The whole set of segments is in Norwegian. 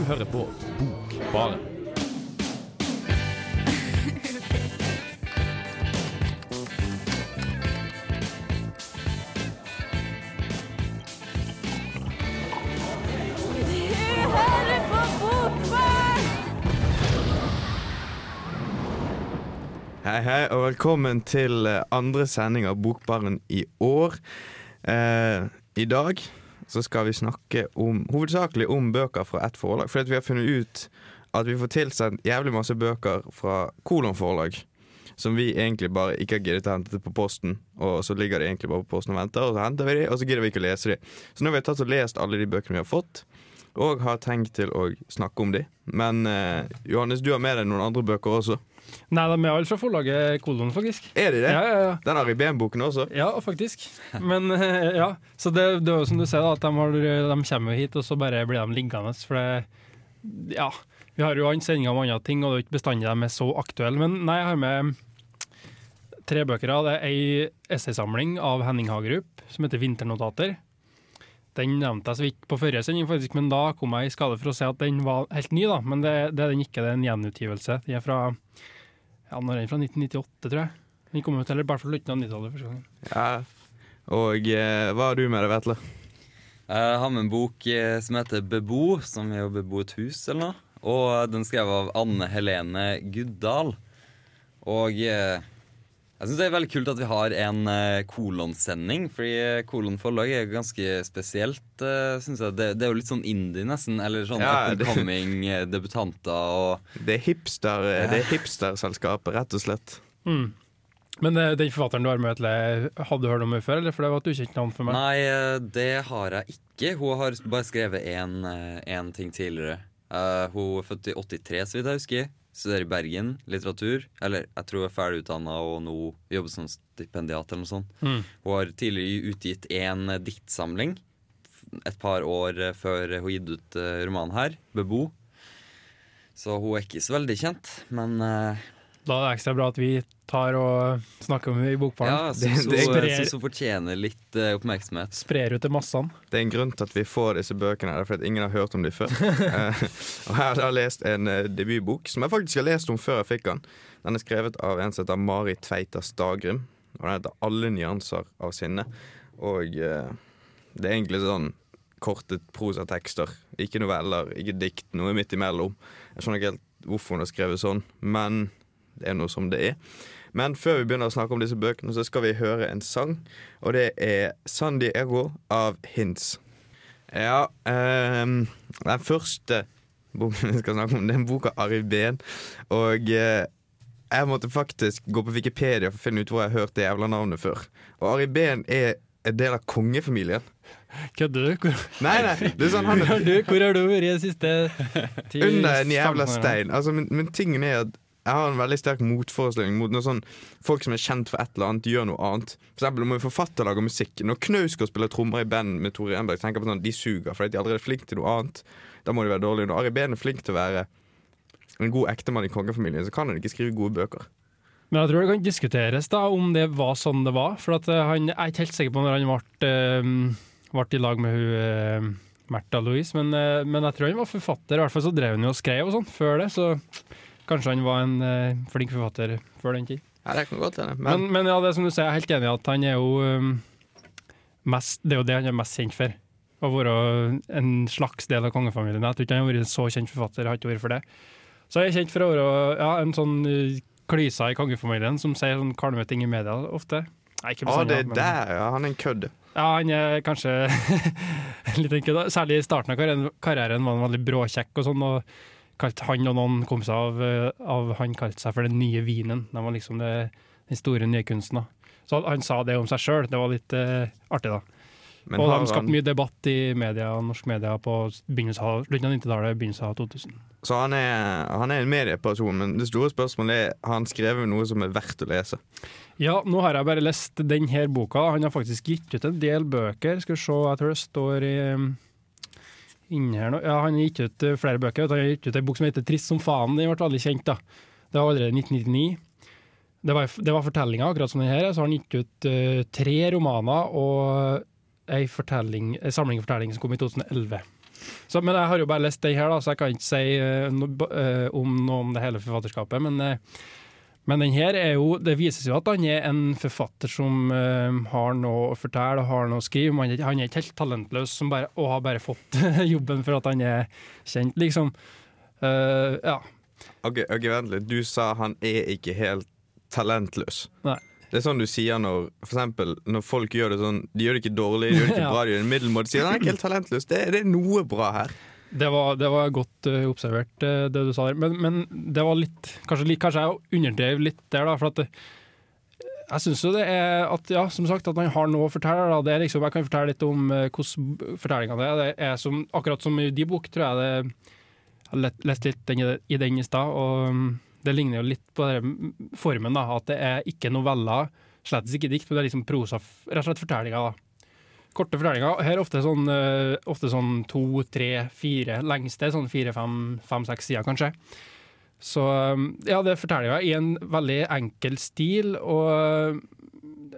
Bokbaren. hører på Bokbarn! Hei, hei, og velkommen til eh, andre sending av Bokbaren i år. Eh, I dag så skal vi snakke om, hovedsakelig om bøker fra ett forlag. For vi har funnet ut at vi får tilsendt jævlig masse bøker fra Kolon forlag. Som vi egentlig bare ikke har giddet å hente på posten. Og så ligger de egentlig bare på posten og venter, og så henter vi de, og så gidder vi ikke å lese de. Så nå har vi tatt og lest alle de bøkene vi har fått, og har tenkt til å snakke om de. Men eh, Johannes, du har med deg noen andre bøker også. Nei, de er alle fra forlaget Kolon, faktisk. Er de det? Ja, ja, ja. Den har Ribén-boken også. Ja, faktisk. Men eh, ja, så det, det er jo som du sier, da, at de, har, de kommer hit, og så bare blir de liggende. For det Ja, vi har jo annen sending om andre ting, og det er ikke bestandig de er så aktuelle. Men nei, jeg har med tre bøker. Det er ei essaysamling av Henning Hagerup som heter 'Vinternotater'. Den nevnte jeg så vidt på forrige sending, faktisk, men da kom jeg i skade for å si at den var helt ny. da, Men det, det er den ikke, det er en gjenutgivelse. Den er fra ja, den er fra 1998, tror jeg. Den kom ut eller i hvert fall slutten av 90-tallet. første gangen. Ja. Og eh, hva har du med deg, Vetle? Jeg har med en bok eh, som heter Bebo, som er å bebo et hus eller noe. Og den skrev av Anne Helene Guddal. Og eh, jeg synes det er veldig kult at vi har en eh, kolonsending, fordi eh, Kolon forlag er ganske spesielt, eh, synes jeg. Det, det er jo litt sånn indie, nesten. Eller sånn Ja, up and det- coming debutanter og Det er hipster, ja. det er hipsterselskapet, rett og slett. Mm. Men den forfatteren du har med, hadde du hørt om henne før? Eller? For det var et ukjent navn for meg. Nei, det har jeg ikke. Hun har bare skrevet én ting tidligere. Eh, hun er født i 83, så vidt jeg husker. Studerer i Bergen, litteratur. Eller jeg tror jeg er ferdig utdanna og nå jobber som stipendiat eller noe sånt. Mm. Hun har tidligere utgitt en eh, diktsamling et par år eh, før hun gitt ut eh, romanen her, 'Bebo'. Så hun er ikke så veldig kjent, men eh, Da er det ekstra bra at vi tar og snakker om henne i ja, som jeg syns hun, det- hun fortjener litt uh, oppmerksomhet. Sprer ut til massene. Det er en grunn til at vi får disse bøkene, det er fordi at ingen har hørt om dem før. Eh, og her har jeg lest en uh, debutbok som jeg faktisk har lest om før jeg fikk den. Den er skrevet av en som heter Mari Tveita Stagrim, og den heter 'Alle nyanser av sinne'. Og det er egentlig sånn korte prosatekster. Ikke noveller, ikke dikt, noe midt imellom. Jeg skjønner ikke helt hvorfor hun har skrevet sånn, men det er noe som det er. Men før vi begynner å snakke om disse bøkene, så skal vi høre en sang. Og det er San Diego av Hints. Ja, ehm, den første boken vi skal snakke om, det er en bok av Ari Behn. Og eh, jeg måtte faktisk gå på Wikipedia for å finne ut hvor jeg har hørt det jævla navnet før. Og Ari Behn er en del av kongefamilien. Kødder du? Nei, nei, det er sånn han hvor, har du, vært i de siste ti- under en jævla stein. Altså, men, men tingen er at jeg har en veldig sterk motforestilling mot når sånn folk som er kjent for et eller annet, gjør noe annet. For eksempel når forfatter lager musikk. Når Knausgård spiller trommer i band med Tore Renberg, tenker jeg på sånn, de suger fordi de allerede er flinke til noe annet. Da må de være dårlige. Når Ari Behn er flink til å være en god ektemann i kongefamilien, så kan han ikke skrive gode bøker. Men jeg tror det kan diskuteres da om det var sånn det var. For eh, han, jeg er ikke helt sikker på når han ble, eh, ble i lag med hun eh, Märtha Louise, men, men jeg tror han var forfatter. I hvert fall så drev han jo og skrev og sånn før det, så kanskje han var en eh, flink forfatter før den tid. Ja, det kan godt hende. Men, Men, men ja, det er som du sier, jeg er helt enig i at han er jo um, mest, Det er jo det han er mest kjent for. Å være en slags del av kongefamilien. Jeg tror ikke han har vært en så kjent forfatter. Jeg har ikke vært for det. Så jeg er kjent for å være ja, en sånn uh, klysa i kongefamilien som sier sånn kvalme ting i media ofte. Nei, ikke bestandig, det er der, ja. Han er en kødd. Ja, han er kanskje litt en kødd. Særlig i starten av karrieren, karrieren var han veldig bråkjekk og sånn. og kalt Han og noen kompiser av, eh, av han kalte seg for den nye vinen. De var liksom det, den store nye kunsten. da. Så han sa det om seg sjøl. Det var litt eh, artig, da. Men og de skapte han- mye debatt i media, norsk media på begynnelsen av 90-tallet, begynnelsen av 2000. Så han er, han er en medieperson, men det store spørsmålet er har han skrevet noe som er verdt å lese. Ja, nå har jeg bare lest denne boka. Han har faktisk gitt ut en del bøker. Skal vi se, jeg tror det står i inni her nå. Ja, han har gitt ut uh, flere bøker. Han har gitt ut en bok som heter 'Trist som faen'. Den ble veldig kjent. da. Det var allerede 1999. Det var, det var fortellinga, akkurat som den her. Så har han gitt ut uh, tre romaner og ei, ei samling fortellinger som kom i 2011. Så, men jeg har jo bare lest den her, da, så jeg kan ikke si uh, no, uh, om noe om det hele forfatterskapet. Men, eh, men den her er jo Det vises jo at han er en forfatter som uh, har noe å fortelle og har noe å skrive. Han er, han er ikke helt talentløs som bare, og har bare fått jobben for at han er kjent, liksom. Uh, ja. Ok, ok, vent litt. Du sa han er ikke helt talentløs. Nei. Det er sånn du sier når for eksempel, når folk gjør det sånn De gjør det ikke dårlig, de gjør det ikke bra, de gjør det middelmådig. Sier han er ikke helt talentløs. Det, det er noe bra her. Det var, det var godt uh, observert, uh, det du sa der. Men, men det var litt Kanskje, litt, kanskje jeg underdrev litt der, da. For at det, jeg syns jo det er at Ja, som sagt, at han har noe å fortelle. Da. Det er liksom, jeg kan fortelle litt om uh, hvordan det er. Det er som, akkurat som i de bok, tror jeg det Jeg har lest litt den, i- den i stad, og um, det ligner jo litt på formen. da, At det er ikke noveller, slett ikke dikt, men det er liksom prosa, rett og slett fortellinga. da korte fortellinger. Her er ofte sånn, eh, ofte sånn to, tre, fire lengste. Sånn fire, fem, fem, seks sider, kanskje. Så um, ja, det er fortellinger i en veldig enkel stil, og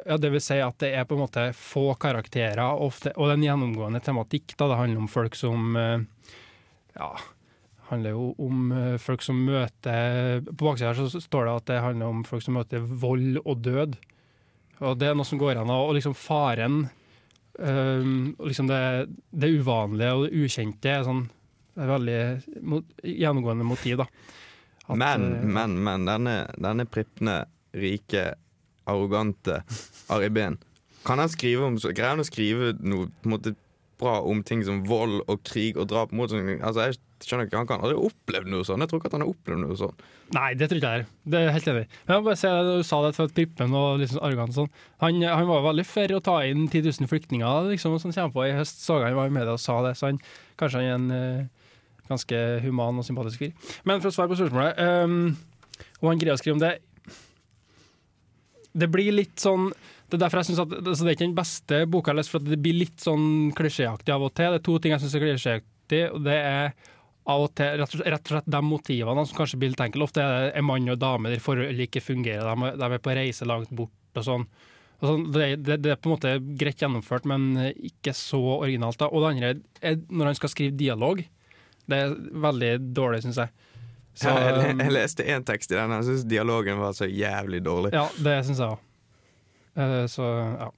ja, det vil si at det er på en måte få karakterer, ofte, og det er en gjennomgående tematikk. Da. Det handler om folk som eh, Ja, handler jo om eh, folk som møter På baksida her så står det at det handler om folk som møter vold og død. Og det er noe som går an, og liksom faren Um, liksom det, det uvanlige og det ukjente er sånn er veldig mot, gjennomgående motiv, da. At, Men, eh, men, men. Denne, denne prippende, rike, arrogante Ari Behn. Kan han skrive om så Greier han å skrive noe på en måte bra om ting som vold og krig og drap? Mot, sånn- altså, jeg skjønner ikke, Han kan aldri opplevd noe sånn. Jeg tror ikke at han har opplevd noe sånn. Nei, det tror ikke jeg. Det er helt enig. Men jeg bare se, Du sa det for prippen og liksom sånn arrogant sånn. Han, han var veldig for å ta inn 10 000 flyktninger liksom, som kommer på i høst. Så han var i media og sa det, så han, kanskje han er en uh, ganske human og sympatisk fyr. Men for å svare på spørsmålet um, Om han greier å skrive om det Det blir litt sånn det er derfor jeg synes at altså Det er ikke den beste boka jeg har lest, for det blir litt sånn klisjéaktig av og til. Det er to ting jeg syns er klisjéaktig, og det er av og til rett og, rett og slett de motivene som kanskje blir litt enkle. Ofte er det en mann og dame der forholdet ikke fungerer, de, de er på reise langt bort og sånn. Og sånn det, det, det er på en måte greit gjennomført, men ikke så originalt. da. Og det andre er når han skal skrive dialog. Det er veldig dårlig, syns jeg. Så, jeg, jeg, jeg leste én tekst i den, jeg syns dialogen var så jævlig dårlig. ja, det synes jeg òg. Så ja.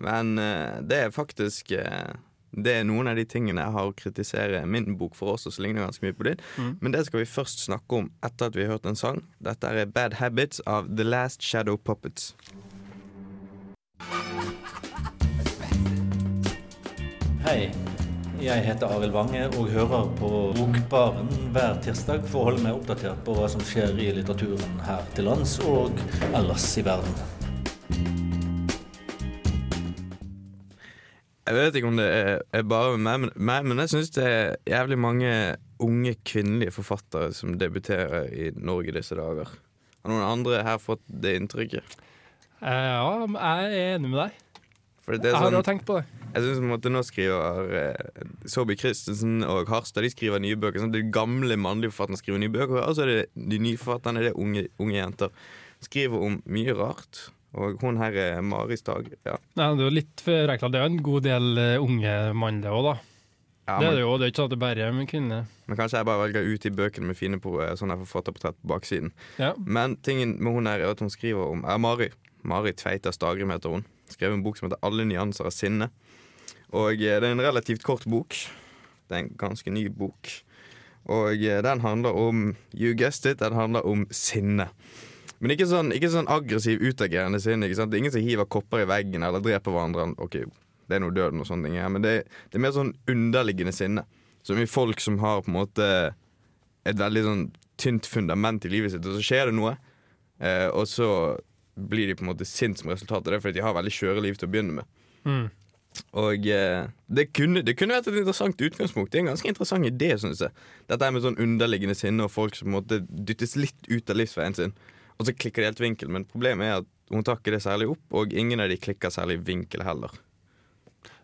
Men eh, det er faktisk eh, Det er noen av de tingene jeg har å kritisere min bok for også, som ligner ganske mye på din. Mm. Men det skal vi først snakke om etter at vi har hørt en sang. Dette er Bad Habits av The Last Shadow Puppets. Hei, jeg heter Arild Wange og hører på Bokbaren hver tirsdag for å holde meg oppdatert på hva som skjer i litteraturen her til lands og ellers i verden. Jeg vet ikke om det er, er bare meg, men, meg, men jeg syns det er jævlig mange unge kvinnelige forfattere som debuterer i Norge disse dager. Har noen andre her fått det inntrykket? Eh, ja, jeg er enig med deg. Det Jeg har sånn, tenkt på det. jeg synes på Nå skriver eh, Saabye Christensen og Harstad De skriver nye bøker. Sånn, de gamle mannlige forfatterne skriver nye bøker, og så er det de nye forfatterne det er unge, unge jenter. Skriver om mye rart. Og hun her er Mari Stag. Ja. Nei, det er jo litt forenkla. Det er jo en god del eh, unge mannlige òg, da. Ja, det er det jo. Det er ikke sånn at det bare er med kvinner. men kanskje jeg bare velger ut de bøkene med fine på, eh, sånne forfatterportrett på baksiden. Ja. Men tingen med hun her er at hun skriver om Er Mari. Mari Tveita Stagrim heter hun. Skrev en bok som heter 'Alle nyanser av sinne'. Og eh, det er en relativt kort bok. Det er en ganske ny bok. Og den handler om You guessed it, den handler om sinne. Men ikke sånn, ikke sånn aggressiv, utagerende sinne. Det er ingen som hiver kopper i veggen eller dreper hverandre. Ok, det er noe døden og sånne ting, men det, det er mer sånn underliggende sinne. Som i folk som har på en måte et veldig sånn tynt fundament i livet sitt, og så skjer det noe. Eh, og så blir de på en måte sint som resultat av det, fordi de har veldig skjøre liv til å begynne med. Mm. Og eh, det, kunne, det kunne vært et interessant utgangspunkt. Det er en ganske interessant idé, syns jeg. Dette med sånn underliggende sinne og folk som på en måte dyttes litt ut av livsveien sin. Og så klikker de helt vinkel. Men problemet er at hun tar ikke det særlig opp, og ingen av de klikker særlig vinkel heller.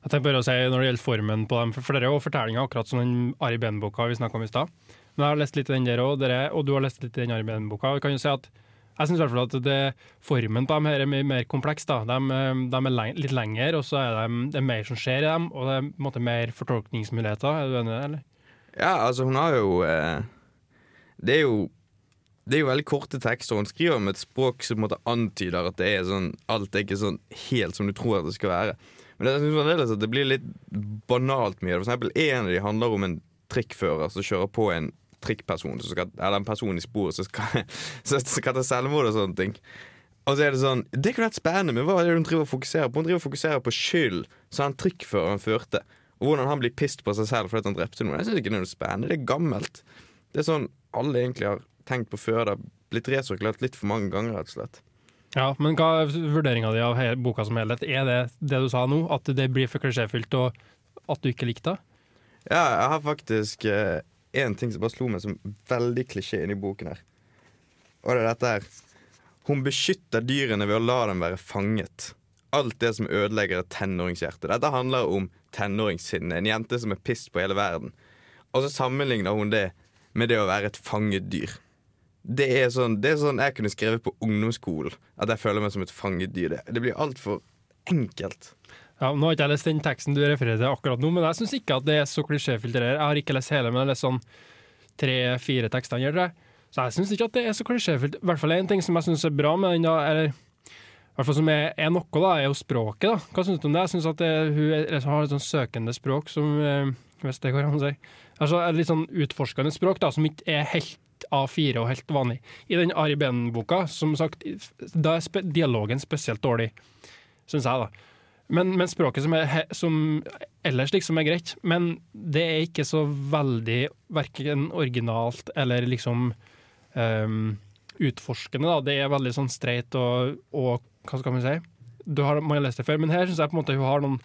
Jeg tenker bare å si Når det gjelder formen på dem, for det er jo fortellinger akkurat som den Ari Behn-boka vi snakka om i stad. Men jeg har lest litt i den der òg, og du har lest litt i den Ari Behn-boka. Kan jo si at Jeg syns i hvert fall at det, formen på dem her er mye mer kompleks. da. De, eh, de er leng litt lengre, og så er de, det er mer som skjer i dem, og det er måte mer fortolkningsmuligheter. Er du enig, i det, eller? Ja, altså, hun har jo eh, Det er jo det er jo veldig korte tekster. Hun skriver med et språk som antyder at det er sånn, alt er ikke sånn helt som du tror at det skal være. Men jeg synes det blir litt banalt mye. For eksempel En av de handler om en trikkfører som kjører på en trikkperson, skal, eller en person i sporet som skal, skal ta selvmord og sånne ting. Og så er Det sånn, det kunne vært spennende, men hva er det hun driver og fokuserer på? Hun driver og fokuserer på skyld som han trikkføreren førte. Og hvordan han blir pissed på seg selv fordi han drepte noen. Jeg synes ikke det er noe spennende, det er gammelt. Det er sånn alle egentlig har tenkt på før. Det har blitt resirkulert litt for mange ganger, rett og slett. Ja, Men hva er vurderinga di av boka som helhet? Er det det du sa nå, at det blir for klisjéfylt, og at du ikke likte det? Ja, jeg har faktisk én ting som bare slo meg som veldig klisjé inni boken her. Og det er dette her. Hun beskytter dyrene ved å la dem være fanget. Alt det som ødelegger et tenåringshjerte. Dette handler om tenåringssinne. En jente som er pissed på hele verden. Og så sammenligner hun det med det å være et fanget dyr. Det er sånn, det er sånn jeg kunne skrevet på ungdomsskolen. At jeg føler meg som et fanget dyr. Det, det blir altfor enkelt. Ja, nå har ikke jeg lest den teksten du refererer til akkurat nå, men jeg syns ikke at det er så klisjéfylt. Jeg har ikke lest hele, men jeg har lest sånn tre-fire tekster. Så jeg syns ikke at det er så klisjéfylt. I hvert fall en ting som jeg syns er bra med den, da, eller i hvert fall som er, er noe, da, er jo språket. da. Hva syns du om det? Jeg syns at det, hun er, har et sånn søkende språk som eh, Hvis det går an å si. Altså litt sånn utforskende språk da, som ikke er helt A4 og helt vanlig. I den Ari Behn-boka, som sagt, da er spe dialogen spesielt dårlig, syns jeg, da. Men, men språket som, er, som ellers liksom er greit, men det er ikke så veldig verken originalt eller liksom um, utforskende. Da. Det er veldig sånn streit og, og hva skal man si? Du har, man har lest det før, men her syns jeg på en måte hun har noen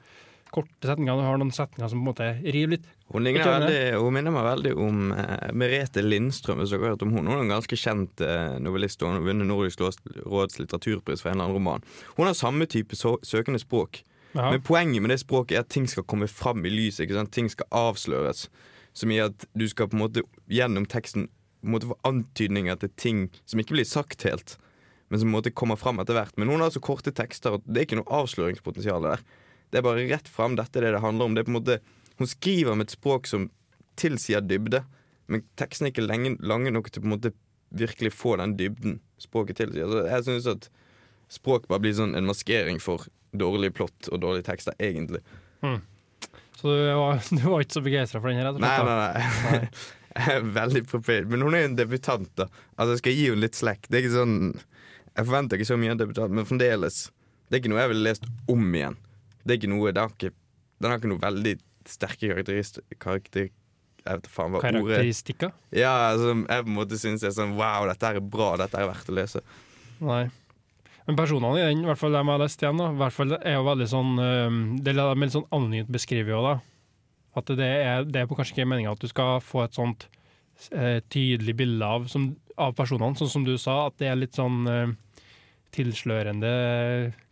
korte setninger, Du har noen setninger som på en måte river litt. Hun, veldig, hun minner meg veldig om eh, Merete Lindstrøm. Hvis dere har hørt om hun. hun er en ganske kjent eh, novellist. Hun har vunnet Nordisk Råds- litteraturpris for en eller annen roman. Hun har samme type så, søkende språk. Aha. Men poenget med det språket er at ting skal komme fram i lyset. Ikke sant? Ting skal avsløres. Som i at du skal på en måte gjennom teksten på en måte få antydninger til ting som ikke blir sagt helt. Men som på en måte kommer fram etter hvert. Men hun har så korte tekster at det er ikke noe avsløringspotensial der. Det er bare rett fram. Dette er det det handler om. Det er på en måte, hun skriver med et språk som tilsier dybde, men teksten er ikke lenge, lange nok til på en måte virkelig få den dybden språket tilsier. Så jeg synes at språk bare blir sånn en maskering for dårlig plott og dårlige tekster, egentlig. Så du var, du var ikke så begeistra for den her? Nei, nei, nei. Jeg er veldig prepared. Men hun er jo en debutant, da. Altså, jeg skal gi henne litt slack. Det er ikke sånn Jeg forventer ikke så mye av en debutant, men fremdeles Det er ikke noe jeg ville lest om igjen. Det er ikke noe det har ikke, Den har ikke noe veldig sterke karakteristikker Karakter... Jeg vet faen hva ordet er. Karakteristikker? Ja, altså, jeg på en måte syns er sånn Wow, dette er bra. Dette er verdt å lese. Nei. Men personene i den, i hvert fall dem jeg har lest igjen, da, i hvert fall er jo veldig sånn Det er veldig sånn anonymt beskrevet òg, da. At det er, det er kanskje ikke meninga at du skal få et sånt eh, tydelig bilde av, som, av personene, sånn som du sa, at det er litt sånn eh, tilslørende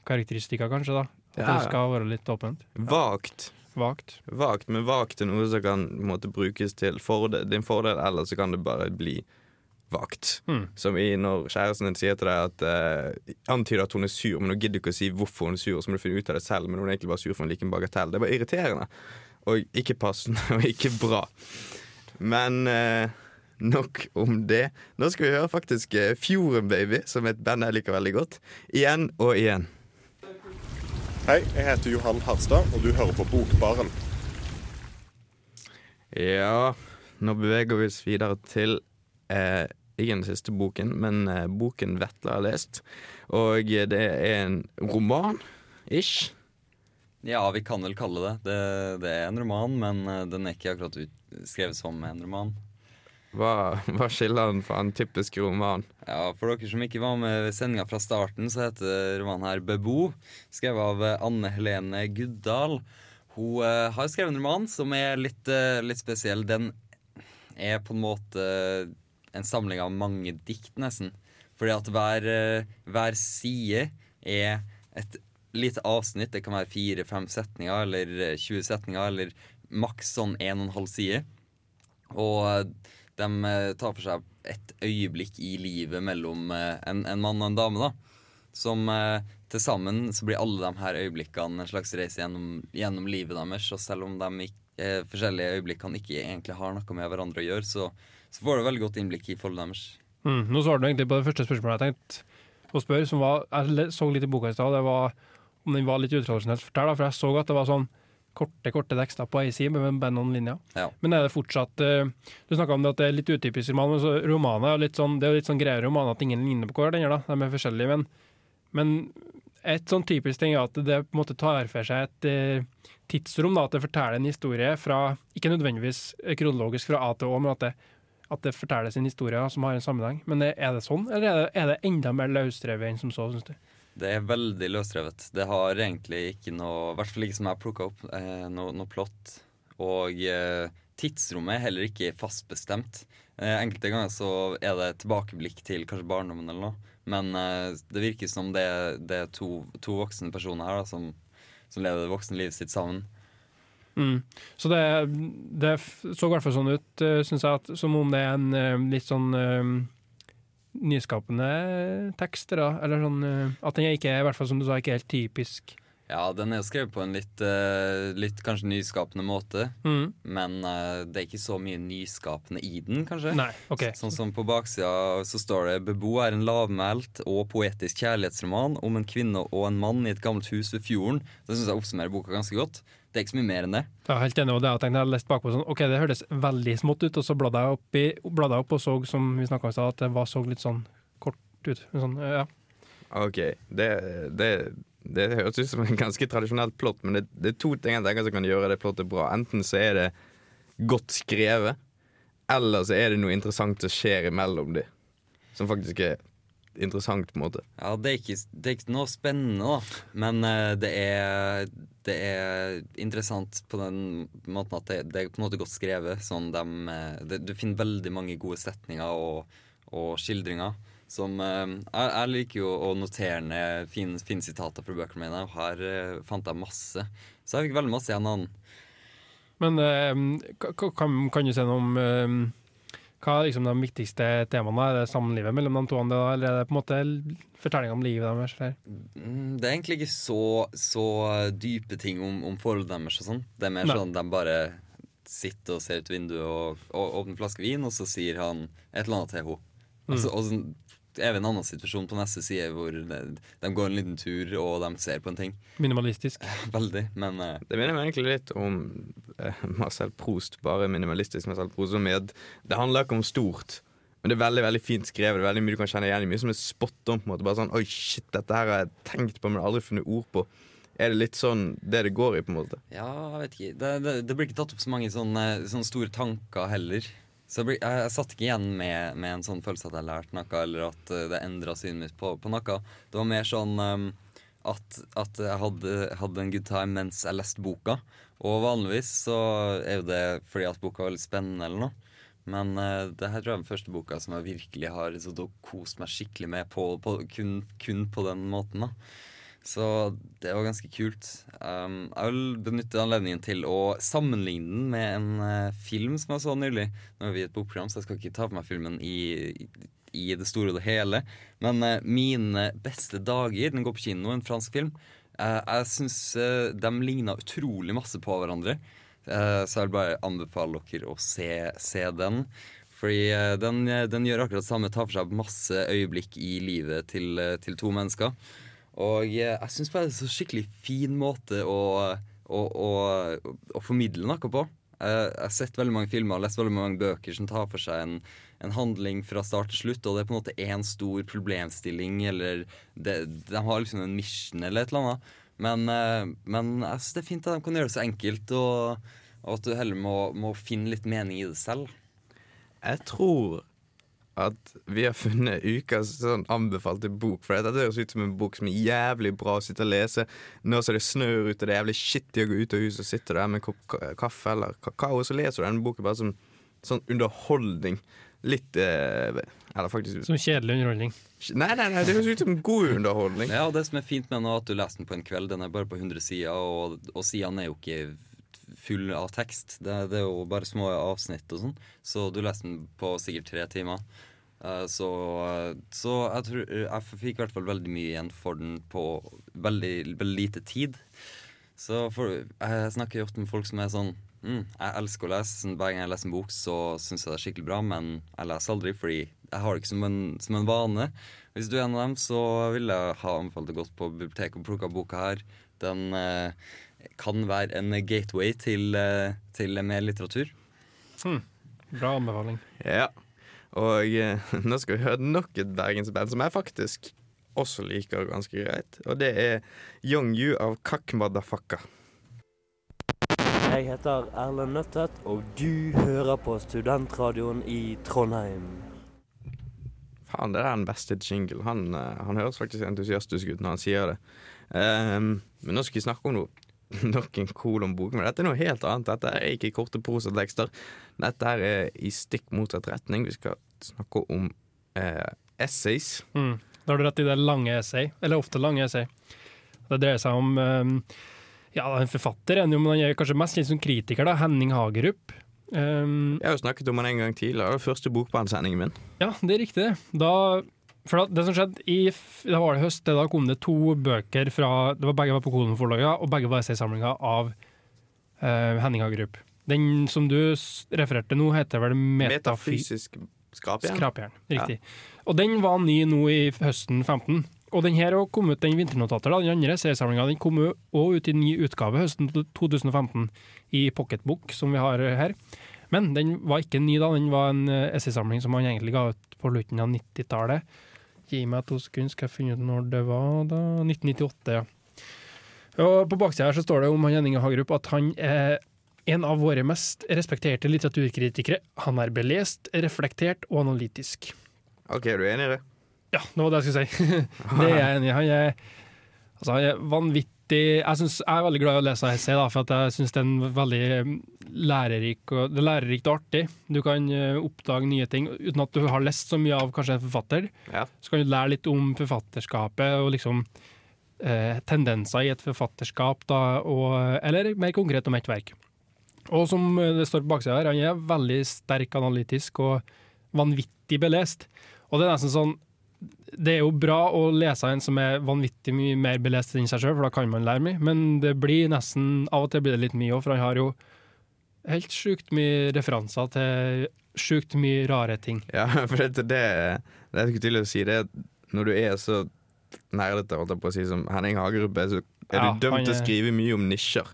karakteristikker, kanskje, da. At Ja, ja. det skal være litt åpent. Vagt. Vagt. Vagt, men vagt er noe som kan måte, brukes til fordel, din fordel, eller så kan det bare bli vagt. Mm. Som i når kjæresten din sier til deg at eh, antyder at hun er sur, men hun gidder ikke å si hvorfor hun er sur, så må du finne ut av det selv, men hun er egentlig bare sur for en liten bagatell. Det er bare irriterende. Og ikke passende, og ikke bra. Men eh, nok om det. Nå skal vi høre faktisk eh, Fjorden Baby, som er et band jeg liker veldig godt. Igjen og igjen. Hei, jeg heter Johan Harstad, og du hører på Bokbaren. Ja, nå beveger vi oss videre til eh, ikke den siste boken, men eh, boken Vetle har lest. Og det er en roman, ish. Ja, vi kan vel kalle det. Det, det er en roman, men eh, den er ikke akkurat ut, skrevet som en roman. Hva, hva skiller den fra en typisk roman? Ja, For dere som ikke var med ved sendinga fra starten, så heter romanen her 'Bebo', skrevet av eh, Anne Helene Guddal. Hun uh, har skrevet en roman som er litt, uh, litt spesiell. Den er på en måte en samling av mange dikt, nesten. Fordi at hver, uh, hver side er et lite avsnitt. Det kan være fire-fem setninger eller eh, 20 setninger, eller maks sånn en og en halv side. Og de eh, tar for seg et øyeblikk i livet mellom eh, en, en mann og en dame. da Som eh, til sammen så blir alle de her øyeblikkene en slags reise gjennom, gjennom livet deres. Og selv om de eh, forskjellige øyeblikkene ikke egentlig har noe med hverandre å gjøre, så, så får du veldig godt innblikk i forholdet deres. Mm, nå svarte du egentlig på det første spørsmålet jeg tenkte å spørre, som var Jeg så litt i boka i stad, det var om den var litt utradisjonelt da, for jeg så at det var sånn korte korte tekster på ei side med bare noen linjer. Ja. Men er det fortsatt eh, Du snakka om det at det er litt utypisk roman, men så romaner er litt sånn, det er litt sånn greier romaner at ingen ligner på hverandre. De er forskjellige, men, men et sånn typisk ting er at det på en måte tar for seg et eh, tidsrom. da, At det forteller en historie fra Ikke nødvendigvis kronologisk fra A til Å, men at det, at det forteller sin historie da, som har en sammenheng. Men er det sånn, eller er det, er det enda mer løsrevet enn som så, syns du? Det er veldig løsrevet. Det har egentlig ikke noe I hvert fall ikke som jeg har plukka opp, eh, noe, noe plott. Og eh, tidsrommet er heller ikke fastbestemt. Eh, enkelte ganger så er det tilbakeblikk til kanskje barndommen eller noe. Men det virker som det, det er to, to voksne personer her da, som, som lever det voksne livet sitt sammen. Mm. Så det, det så i hvert fall sånn ut, syns jeg, at, som om det er en litt sånn nyskapende tekst. Da. Eller sånn eh, at den ikke er, i hvert fall som du sa, ikke helt typisk. Ja, den er skrevet på en litt, eh, litt kanskje nyskapende måte. Mm. Men eh, det er ikke så mye nyskapende i den, kanskje. Nei, OK. Sånn som på baksida så står det Bebo er en lavmælt og poetisk kjærlighetsroman om en kvinne og en mann i et gammelt hus ved fjorden. Det syns jeg oppsummerer boka ganske godt. Det er ikke så mye mer enn det. Jeg er helt enig, og det jeg tenkte jeg leste bakpå sånn, ok, det hørtes veldig smått ut, og så bladde jeg opp, i, bladde jeg opp og så, som vi snakka om i stad, at det var, så litt sånn kort ut. Sånn, ja. OK. Det, det, det høres ut som en ganske tradisjonelt plott, men det, det er to ting jeg tenker som kan gjøre det plottet bra. Enten så er det godt skrevet, eller så er det noe interessant som skjer imellom de. Som faktisk er interessant, på en måte. Ja, det er ikke, det er ikke noe spennende, da. Men uh, det, er, det er interessant på den måten at det, det er på en måte godt skrevet. Sånn dem, eh, det, du finner veldig mange gode setninger og, og skildringer. Som uh, jeg, jeg liker jo å notere ned fine, fin sitater fra bøkene mine, og her uh, fant jeg masse. Så jeg fikk veldig masse igjen av den. Men ka- ka- kan, kan du si noe om hva er liksom de viktigste temaene? Er det samlivet mellom de to, da, eller er det på en måte fortelling om livet deres? Eller? Mm, Det er egentlig ikke så, så dype ting om, om forholdet deres og sånn. Det er mer Nei. sånn de bare sitter og ser ut vinduet og, og åpner en flaske vin, og så sier han et eller annet til henne. Og så, og så er vi i en annen situasjon på neste side hvor de, de går en liten tur og de ser på en ting. Minimalistisk. Veldig, men uh, Det minner meg egentlig litt om uh, Marcel Proust, bare minimalistisk Marcel Proust. At det handler ikke om stort, men det er veldig veldig fint skrevet. Det er veldig mye du kan kjenne igjen i. Mye som er spot on. på en måte Bare sånn Oi, shit, dette her har jeg tenkt på, men aldri funnet ord på. Er det litt sånn det det går i, på en måte? ja, jeg vet ikke. Det, det, det blir ikke tatt opp så mange sånne, sånne store tanker heller. Så jeg, jeg, satt ikke igjen med, med en sånn følelse at jeg lærte noe, eller at eh, det endra synet mitt på, på noe. Det var mer sånn um, at, at jeg hadde, hadde en good time mens jeg leste boka. Og vanligvis så er jo det fordi at boka var veldig spennende eller noe. Men uh, det her tror jeg er den første boka som jeg virkelig har kost meg skikkelig med på, på, kun, kun på den måten. da. Så det var ganske kult. Um, jeg vil benytte anledningen til å sammenligne den med en uh, film som jeg så nylig. Nå er vi i et bokprogram, så jeg skal ikke ta for meg filmen i, i det store og det hele. Men uh, Mine beste dager, den går på kino, en fransk film. Uh, jeg syns de ligna utrolig masse på hverandre. Så jeg vil bare anbefale dere å se, se den. Fordi den, den gjør akkurat det samme, tar for seg masse øyeblikk i livet til, til to mennesker. Og eh, jeg syns bare det er så skikkelig fin måte å, å, å, å formidle noe på. Jeg har sett veldig mange filmer og lest veldig mange bøker som tar for seg en, en handling fra start til slutt, og det er på en måte én stor problemstilling, eller det, de har liksom en mission eller et eller annet. Men, eh, men jeg syns det er fint at de kan gjøre det så enkelt, og, og at du heller må, må finne litt mening i det selv. Jeg tror at vi har funnet ukas sånn anbefalte bok. For dette høres ut som en bok som er jævlig bra å sitte og lese. Nå som det snør ute, det er jævlig shitty å gå ut av huset og sitte der med en kopp kaffe eller kakao, så leser du denne boken bare som sånn underholdning. Litt eh, Eller faktisk Som kjedelig underholdning. Nei, nei, nei, det høres ut som god underholdning. Ja, og det som er fint med den, er at du leser den på en kveld. Den er bare på 100 sider, og, og sidene er jo ikke full av tekst. Det, det er jo bare små avsnitt og sånn, så du leser den på sikkert tre timer. Eh, så, så jeg tror jeg fikk i hvert fall veldig mye igjen for den på veldig, veldig lite tid. Så for, jeg snakker jo ofte med folk som er sånn mm, Jeg elsker å lese. Hver gang jeg leser en bok, så syns jeg det er skikkelig bra, men jeg leser aldri fordi jeg har det ikke som en, som en vane. Hvis du er en av dem, så vil jeg ha anbefalt å gå på biblioteket og plukke boka her. Den eh, kan være en gateway til, eh, til mer litteratur. Bra anbefaling. Ja. Og eh, nå skal vi høre nok et bergensband som jeg faktisk også liker ganske greit. Og det er Young You av Kakk Madafakka. Jeg heter Erlend Nøttet, og du hører på Studentradioen i Trondheim. Faen, det er den beste jingle. Han, eh, han høres faktisk entusiastisk ut når han sier det. Um, men nå skal vi snakke om noe nok en boken, men dette er noe helt annet. Dette er ikke korte prosatekster. Dette her er i stikk motsatt retning. Vi skal snakke om eh, essays. Mm. Da har du rett i det lange essay, eller ofte lange essay. Det dreier seg om um, Ja, en forfatter er men han er kanskje mest kjent som kritiker, da. Henning Hagerup. Um, Jeg har jo snakket om han en gang tidligere. Det var første bokbanesendingen min. ja, det er riktig. Da for det som skjedde i da var det høst, da kom det to bøker fra det var Begge var på Kolonforlaget, og begge var essaysamlinger av uh, Henning Hagerup. Den som du refererte nå, heter vel Metafysisk skrapjern. Skrapjern. Riktig. Og den var ny nå i høsten 15. Og den her kom ut, den vinternotater, da, den andre seriesamlinga, den kom òg ut i ny utgave høsten 2015 i Pocketbook, som vi har her. Men den var ikke ny da, den var en eh, essaysamling som han egentlig ga ut på slutten av 90-tallet. Gi meg to sekunder, skal jeg finne ut når det var, da. 1998, ja. Og på baksida her så står det om han Henning Hagerup at han er en av våre mest respekterte litteraturkritikere. Han er belest, reflektert og analytisk. OK, er du enig i det? Ja, det var det jeg skulle si. det er jeg enig i. Han er, altså, han er vanvittig jeg, synes, jeg er veldig glad i å lese essay, da, for at jeg syns det er veldig mm, lærerik og, det er lærerikt og artig. Du kan eh, oppdage nye ting uten at du har lest så mye av kanskje en forfatter. Ja. Så kan du lære litt om forfatterskapet og liksom eh, tendenser i et forfatterskap, da, og, eller mer konkret om et verk. Og som det står på baksida her, han er veldig sterk analytisk og vanvittig belest. Og det er nesten sånn Det er jo bra å lese en som er vanvittig mye mer belest enn seg sjøl, for da kan man lære mye, men det blir nesten Av og til blir det litt mye òg, for han har jo helt sjukt mye referanser til sjukt mye rare ting. Ja, for det, det, det er ikke tydelig å si, det er når du er så nerdete, holdt jeg på å si, som Henning Hagerup er, så er Ja, du dømt til til å er- skrive mye om nisjer.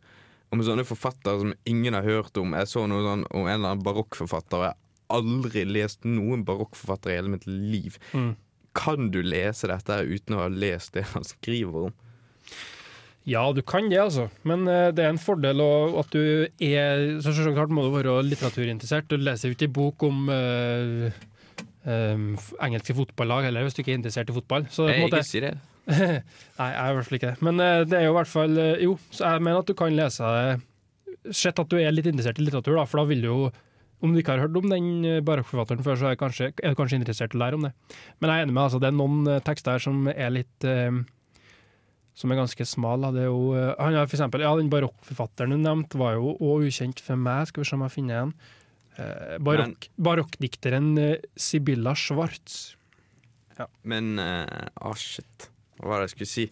Om sånne forfattere som ingen har hørt om. Jeg så noe sånn om en eller annen barokkforfatter, jeg har aldri lest noen barokkforfatter i hele mitt liv. Mm. Kan du lese dette uten å ha lest det han skriver om? Ja, du kan det, altså. Men uh, det er en fordel å- at du er Så selvsagt må du være litteraturinteressert. Du leser jo ikke bok om uh, um, engelske fotballag heller, hvis du ikke er interessert i fotball. Så på Jeg måte, ikke si det. Nei, jeg er i hvert fall ikke det. Men uh, det er jo i hvert fall Jo, så jeg mener at du kan lese det Sett at du er litt interessert i litteratur, da, for da vil du jo om du ikke har hørt om den eh, barokkforfatteren før, så er, kanskje, er du kanskje interessert i å lære om det. Men jeg er enig med altså, det er noen eh, tekster her som er litt eh, Som er ganske smal. Det er jo, eh, han har for eksempel, ja, Den barokkforfatteren du nevnte, var jo òg ukjent for meg. Skal vi se om jeg finner en. Eh, barokk, barokkdikteren Sibilla Schwartz. Schwartz. Men eh, Å, shit. Hva var det jeg skulle si?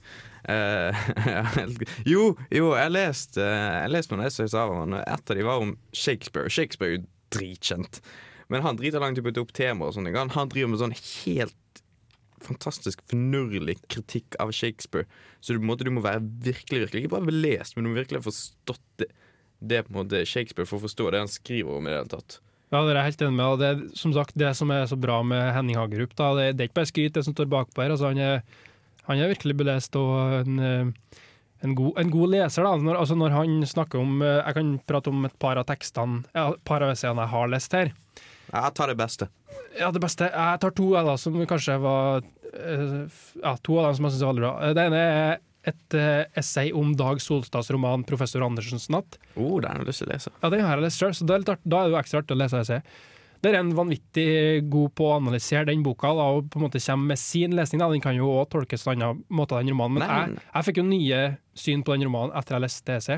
Eh, jo, jo, jeg leste, jeg leste noen essays av ham. Et av de var om Shakespeare. Shakespeare dritkjent. Men han driter langt i å putte opp temaer og sånne. Han, han driver med sånn helt fantastisk finurlig kritikk av Shakespeare. Så du, måte, du må være virkelig, virkelig ikke bare belest, men du må virkelig ha forstått det. Det på en måte Shakespeare for å forstå det han skriver om i det hele tatt. Ja, det er jeg helt enig med. og Det, er, som sagt, det som er så bra med Henning Hagerup, da, det, det er ikke bare skryt, det som står bakpå her. Altså, han, er, han er virkelig belest og en, en, god, en god leser. Da. Når, altså, når han snakker om eh, Jeg kan prate om et par av tekstene, ja, par av essayene jeg har lest her. Jeg tar det beste. Ja, det beste Jeg tar to av da, som kanskje var eh, Ja, to av dem som jeg syns er veldig bra. Eh, Det ene er et essay om Dag Solstads roman 'Professor Andersens natt'. Oh, den har jeg lyst til å lese. Ja, den har jeg lest sjøl, så det er art, da er det jo ekstra artig å lese essay. Der er han vanvittig god på å analysere den boka da, og på en måte kommer med sin lesning. Da. Den kan jo òg tolkes på en annen måte, den romanen, men jeg, jeg fikk jo nye syn på den romanen etter jeg leste DC.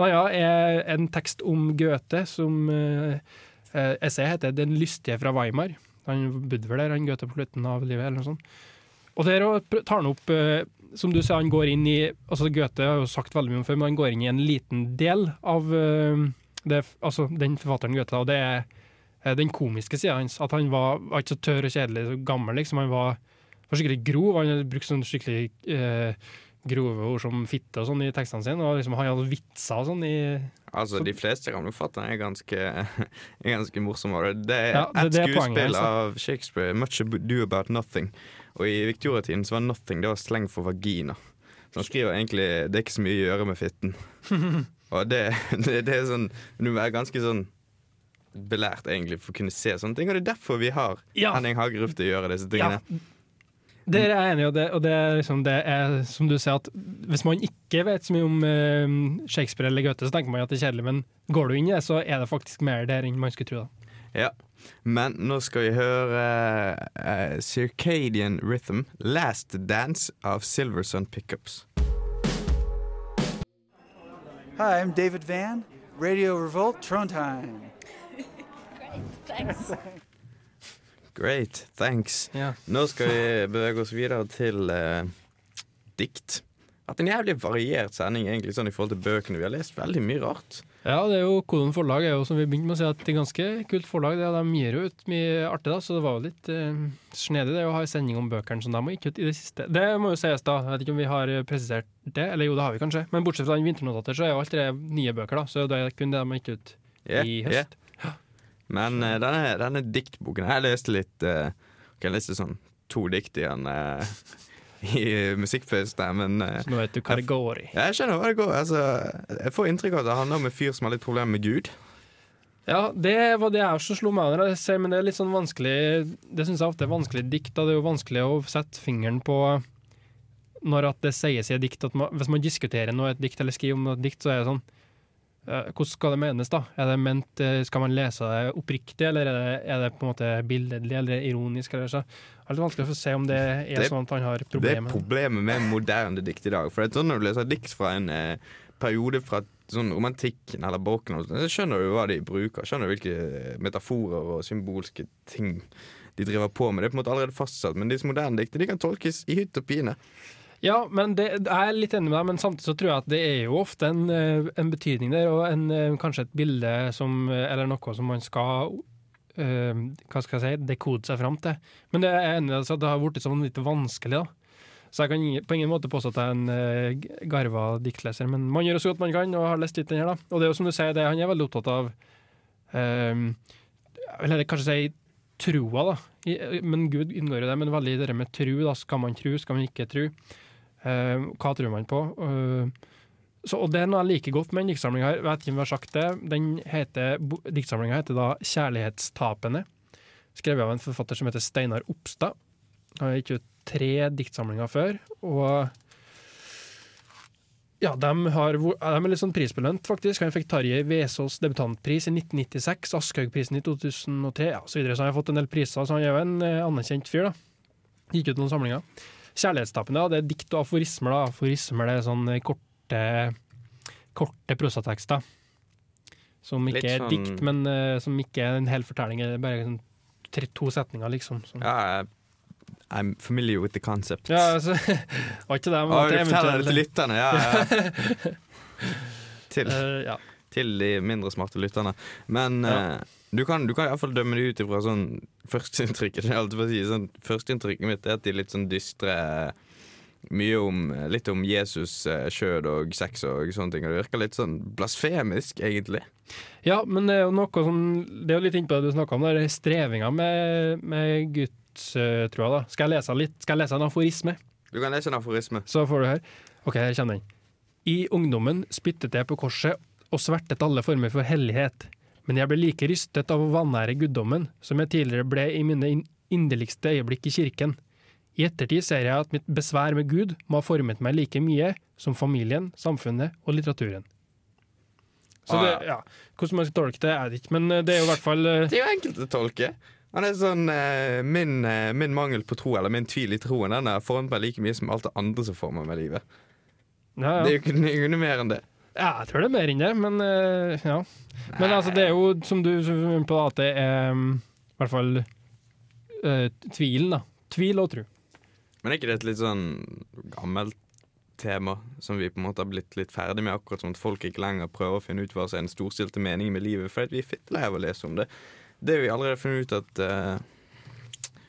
En ja, er en tekst om Goethe som eh, Essayet heter 'Den lystige fra Weimar'. Han bodde vel der, han Goethe, på slutten av livet, eller noe sånt. Og der tar han opp eh, Som du sa, han går inn i altså Goethe har jo sagt veldig mye om før, men han går inn i en liten del av eh, det, altså den forfatteren Goethe, og det er eh, den komiske sida hans. At han var, var ikke så tørr og kjedelig så gammel, liksom. Han var, var skikkelig grov. Han hadde brukt sånn skikkelig eh, grove ord som fitte og sånn i tekstene sine. Og liksom, han hadde vitser og sånn i Altså, Så- De fleste gamle er ganske, er ganske morsomme. Det er Ja, ett er poenget, skuespill altså. av Shakespeare, 'Much Ado About Nothing'. Og i Victoria-tiden så var 'nothing' det var sleng for vagina. Så han skriver egentlig 'det er ikke så mye å gjøre med fitten'. og det, det, det er sånn Du er ganske sånn belært egentlig for å kunne se sånne ting, og det er derfor vi har Ja. Henning Hagerup til å gjøre disse Ja, tingene. det er jeg enig i, og det, og det, er liksom, det er som du sier, at hvis man ikke vet så mye om eh, Shakespeare eller Goethe, så tenker man at det er kjedelig, men går du inn i det, så er det faktisk mer der enn man skulle tro. da. Ja. Men nå skal vi høre uh, Circadian Rhythm, 'Last Dance' av Silverson Pickups. Hi, I'm David Van, Radio Revolt, Trondheim. Thanks. Great, thanks. Ja. Nå skal vi bevege oss videre til eh, dikt. Hatt en jævlig variert sending egentlig sånn i forhold til bøkene. Vi har lest veldig mye rart. Ja, det er jo Kolon forlag er jo som vi begynte med å si at det er ganske kult forlag. Det, de gir jo ut mye artig, da, så det var jo litt uh, snedig det å ha en sending om bøkene som de har gitt ut i det siste. Det må jo sies, da. Jeg vet ikke om vi har eh, presisert det, eller jo, det har vi kanskje. Men bortsett fra den vinternotater, så er jo alt det nye bøker, da. Så det er kun det de har gitt ut i høst. Men uh, denne, denne diktboken Jeg leste litt uh, Jeg leste sånn to dikt i den eh, i musikkfest der, men Så nå vet du hva det går i. Jeg, jeg skjønner hva det går. Altså, jeg får inntrykk av at det handler om en fyr som har litt problemer med Gud. Ja, det var det jeg også slo meg under. men det er litt sånn vanskelig Det syns jeg ofte er vanskelig dikt. Da. Det er jo vanskelig å sette fingeren på når at det sies i et dikt man, Hvis man diskuterer noe i et dikt, eller skriver om et dikt, så er det sånn Hvordan skal det menes, da? Er det ment, eh, Skal man lese det oppriktig, eller er det, er det på en måte billedlig eller ironisk? Eller så? Det er litt vanskelig å se om det er Det- sånn at han har Det er problemer med det. problemet med moderne dikt i dag. For det er sånn Når du leser dikt fra en eh, periode fra sånn romantikken eller barokken, så skjønner du hva de bruker. Skjønner du hvilke metaforer og symbolske ting de driver på med. Det er på en måte allerede fastsatt, men disse moderne diktene de kan tolkes i hytt og pine. Ja, men det, jeg er litt enig med deg, men samtidig så tror jeg at det er jo ofte en, eh, en betydning der, og en, eh, kanskje et bilde som, eh, eller noe som man skal eh, hva skal jeg si, dekode seg fram til. Men det er enig altså, det har blitt sånn litt vanskelig, da. Så jeg kan på ingen måte påstå at jeg er en uh, garva diktleser, men man gjør så godt man kan, og har lest litt den her, da. Og det er jo som du sier, det, han er veldig opptatt av eh, Eller kanskje si troa, da. I, men Gud inngår jo det, men veldig det med tru. da, Skal man tro, skal man ikke tro? Eh, hva tror man på? Eh, så, og det er noe jeg liker godt med den diktsamlinga her. Vet ikke om vi har sagt det. Den heter, Diktsamlinga heter da 'Kjærlighetstapene'. Skrevet av en forfatter som heter Steinar Opstad. Han har gitt ut tre diktsamlinger før. Og ja, de, har, de er litt sånn prisbelønt, faktisk. Han fikk Tarjei Vesaas debutantpris i 1996, Aschehougprisen i 2003, ja, så videre. Så han har fått en del priser, så han er jo en eh, anerkjent fyr, da. Gikk ut noen samlinger. Kjærlighetstapene, da, det er dikt og aforismer. da. Aforismer det er sånn eh, korte, korte prosatekster. Som ikke sånn... er dikt, men uh, som ikke er en hel fortelling. Det bare sånn, tre, to setninger, liksom. Sånn. Ja, I'm familiar with the concept. Ja, altså, var ikke det men forteller det til lytterne, ja. ja. til, uh, ja. til de mindre smarte lytterne. Men Ja. Eh, du kan, du kan iallfall dømme det ut ifra sånn førsteinntrykket. Si, sånn, Førsteinntrykket mitt er at de er litt sånn dystre Mye om, litt om Jesus, kjød og sex og sånne ting. Og det virker litt sånn blasfemisk, egentlig. Ja, men det er jo noe som Det er jo litt innpå det du snakka om, det er strevinga med, med gudstrua. da. Skal jeg lese litt? Skal jeg lese en aforisme? Du kan lese en aforisme. Så får du høre. OK, her kommer den. I ungdommen spyttet jeg på korset og svertet alle former for hellighet. Men jeg ble like rystet av å vanære guddommen som jeg tidligere ble i mine in- inderligste øyeblikk i kirken. I ettertid ser jeg at mitt besvær med Gud må ha formet meg like mye som familien, samfunnet og litteraturen. Så Ah, det, ja. Hvordan man skal tolke det, er det ikke, men eh, det er jo i hvert fall eh, Det er jo enkelt å tolke. Han er sånn, eh, min, min mangel på tro, eller min tvil i troen, den har formet meg like mye som alt det andre som former meg i livet. ja, ja. Det er jo ikke noe mer enn det. Ja, jeg tror det er mer enn det, men uh, ja. Men altså, det er jo som du er på, at det er um, i hvert fall uh, tvilen, da. Tvil og tro. Men er ikke det et litt sånn gammelt tema som vi på en måte har blitt litt ferdig med, akkurat som at folk ikke lenger prøver å finne ut hva som er den storstilte meningen med livet, at vi er fittelei av å lese om det. Det har vi allerede funnet ut at uh,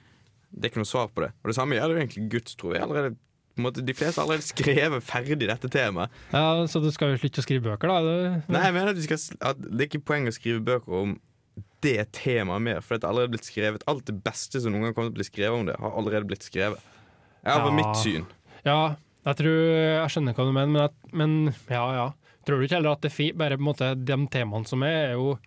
det er ikke noe svar på det. Og det samme gjelder egentlig gudstro. Vi har allerede måte, De fleste har allerede skrevet ferdig dette temaet. Ja, Så du skal jo slutte å skrive bøker, da? Nei, jeg mener at, vi skal, at det er ikke poeng å skrive bøker om det temaet mer, for det er allerede blitt skrevet Alt det beste som noen gang kommer til å bli skrevet om det, har allerede blitt skrevet. Ja, Ja. mitt syn. Ja, jeg tror Jeg skjønner hva du mener, men, at, men ja, ja. Tror du ikke heller at det er bare på en måte de temaene som er, er jo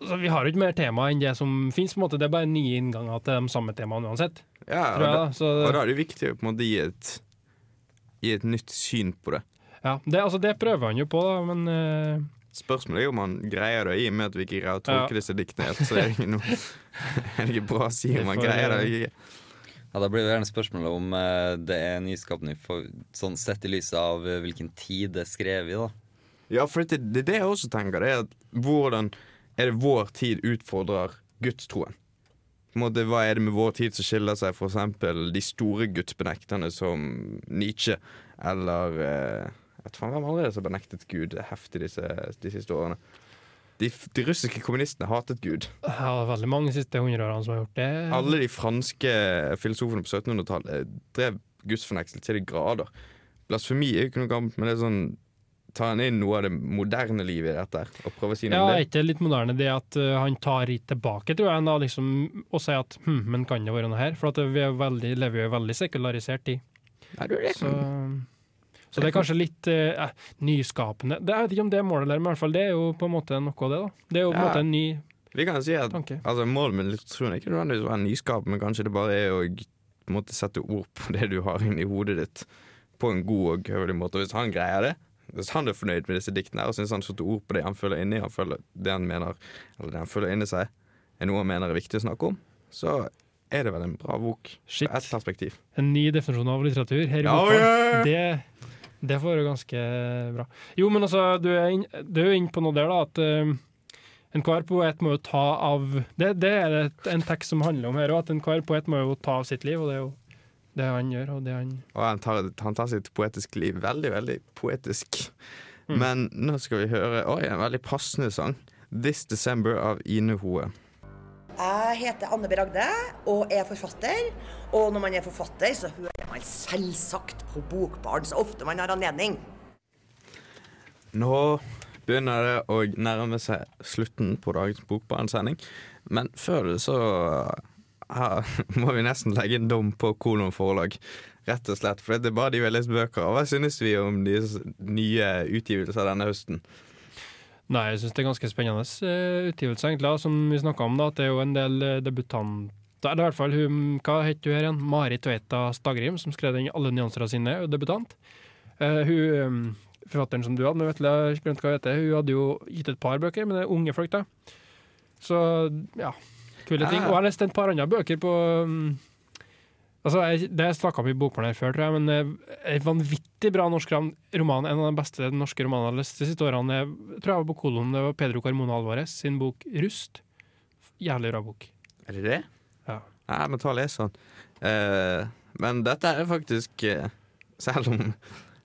altså, Vi har jo ikke mer tema enn det som fins. Det er bare nye innganger til de samme temaene uansett. Ja, og, Tror jeg, da, så, og da er det viktig å på en måte gi et, gi et nytt syn på det. ja, det, altså, det prøver han jo på, da, men uh... Spørsmålet er jo om han greier det, i og med at vi ikke greier å tolke Ja. disse diktene helt. Så er det ikke, noe, er det ikke bra å si om han greier det. eller ikke. Ja, Da blir det gjerne spørsmålet om uh, det er nyskapende for, sånn sett i lyset av uh, hvilken tid det er skrevet i. da. Ja, for det, det det jeg også tenker. Det er at hvordan er det vår tid utfordrer gudstroen? Måte, hva er det med vår tid som skiller seg eksempel de store gudsbenekterne som Nietzsche eller eh, vet faen hvem andre som benektet Gud heftig disse, de siste årene. De, de russiske kommunistene hatet Gud. ja, det veldig mange de siste hundreårene som har gjort det. Alle de franske filosofene på 1700-tallet drev gudsfornektelse til de grader. Blasfemi er jo ikke noe gammelt, men det er sånn tar han inn noe av det moderne livet i dette og prøver å si noe Ja, om det? Ja, ikke litt moderne det at uh, han tar litt tilbake, tror jeg, da, liksom, og sier at hm, men kan det være noe her? For at vi er veldig, lever jo i veldig sekularisert tid. Nei, du, det Så, så det er kanskje litt uh, nyskapende. Det, jeg vet ikke om det er målet, der, men i hvert fall det er jo på en måte noe av det. da. Det er jo på en Ja. måte en ny Vi kan si at altså, Målet med litteraturen er ikke nødvendigvis å være nyskap, men kanskje det bare er å måte sette ord på det du har inni hodet ditt, på en god og høvelig måte. Og hvis han greier det, hvis han er fornøyd med disse diktene og syns han setter ord på det han føler inni, han føler det han mener, eller det han føler inni seg, er noe han mener er viktig å snakke om, så er det vel en bra bok Shit. fra ett perspektiv. En ny definisjon av litteratur her i Ja, boka. Yeah. Det, det får være ganske bra. Jo, men altså, du er, inn, jo inne på noe der, da, at Uh, enhver poet må jo ta av Det, det er en tekst som handler om her at enhver poet må jo ta av sitt liv, og det er jo det han gjør, og det han Og han tar, han tar sitt poetiske liv veldig, veldig poetisk. Mm. Men nå skal vi høre Oi, en veldig passende sang. 'This December' av Ine Hoe. Jeg heter Anne B. Ragde og er forfatter. Og når man er forfatter, så hører man selvsagt på Bokbarn så ofte man har anledning. Nå begynner det å nærme seg slutten på dagens Bokbarn-sending. Men før det så her må vi nesten legge en dom på Kolon forlag. Rett og slett, For det er bare de vi har lest bøker av. Hva synes vi om de nye utgivelser denne høsten? Nei, jeg synes det er ganske spennende utgivelser, utgivelse, egentlig, som vi snakka om. da, At det er jo en del uh, debutanter Eller i hvert fall hun, hva heter hun her igjen? Mari Tveita Stagrim, som skrev den 'Alle nyanser av sinne', og debutant. Uh, hun um, forfatteren som du hadde, med Vetle, jeg glemte hva hun heter, hun hadde jo gitt et par bøker, men det er unge folk, da. Så ja, kule ting. Ja. Og jeg har lest et par andre bøker på um, Altså, jeg, Det snakka vi i Bokbarn før, tror jeg, men eh, en vanvittig bra norsk roman. En av de beste norske romanene jeg har lest de siste årene. Jeg tror jeg var på Kolon, det var Pedro Carmona Alvarez sin bok 'Rust'. Jævlig bra bok. Er det det? Ja. Ja, men ta og les den. Eh, men dette er faktisk eh, Selv om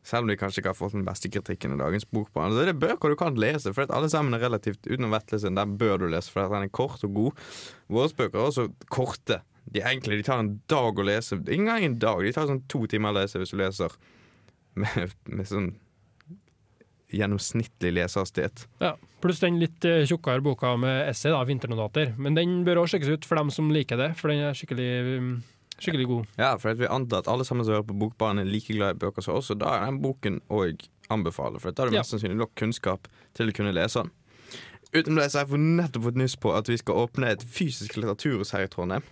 selv om de kanskje ikke har fått den beste kritikken i dagens bokbarn, så er det bøker du kan lese. For alle sammen er relativt utenom Vetle sin, den bør du lese, for den er kort og god. Våre bøker er også korte. De er enkle, de tar en dag å lese. Ingen engang en dag, de tar sånn to timer å lese hvis du leser med, med sånn gjennomsnittlig lesehastighet. Ja, Pluss den litt eh, tjukkere boka med essay, da, 'Vinternotater'. Men den bør også sjekkes ut for dem som liker det, for den er skikkelig, um, skikkelig god. Ja, for at vi antar at alle sammen som hører på Bokbarn er like glad i bøker som oss, og da er den boken òg anbefaler, for da har du mest sannsynlig nok kunnskap til å kunne lese den. Utenom det så har jeg nettopp fått nyss på at vi skal åpne et fysisk litteraturhus her i Trondheim.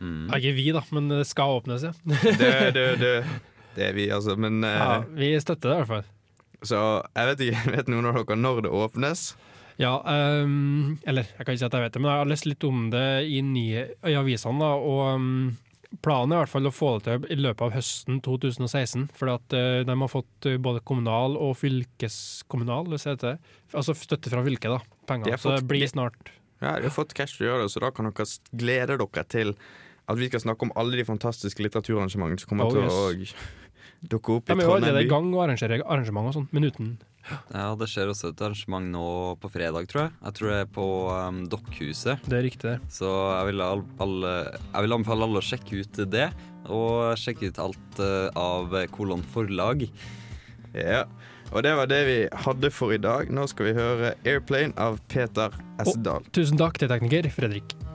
Mm. Ja, Ikke vi, da, men det skal åpnes, ja. Det, det, det, det er vi, altså. Men eh, ja vi støtter det, i hvert fall. Så jeg vet ikke, vet noen av dere når det åpnes? Ja, um, eller jeg kan ikke si at jeg vet det, men jeg har lest litt om det i, nye, i avisene. da, og ehm, Planen er i hvert fall å få det til i løpet av høsten 2016. For at eh, de har fått eh, både kommunal og fylkeskommunal. Altså støtte fra fylket, da. De Penger. Så det blir snart Ja, de har fått cash til å gjøre det, så da kan dere glede dere til at vi skal snakke om alle de fantastiske litteraturarrangementene som kommer Oh, til yes. å dukke opp i Trondheim by. De vi er jo allerede i gang og arrangerer arrangement og sånn, men uten Ja, det skjer også et arrangement nå på fredag, tror jeg. Jeg tror det er på um, Dokkhuset. Det er riktig. Så jeg vil, all, alle, jeg vil anbefale alle å sjekke ut det, og sjekke ut alt uh, av Kolon forlag. Ja, og det var det vi hadde for i dag. Nå skal vi høre 'Airplane' av Peter S. Dahl. Tusen takk til tekniker Fredrik.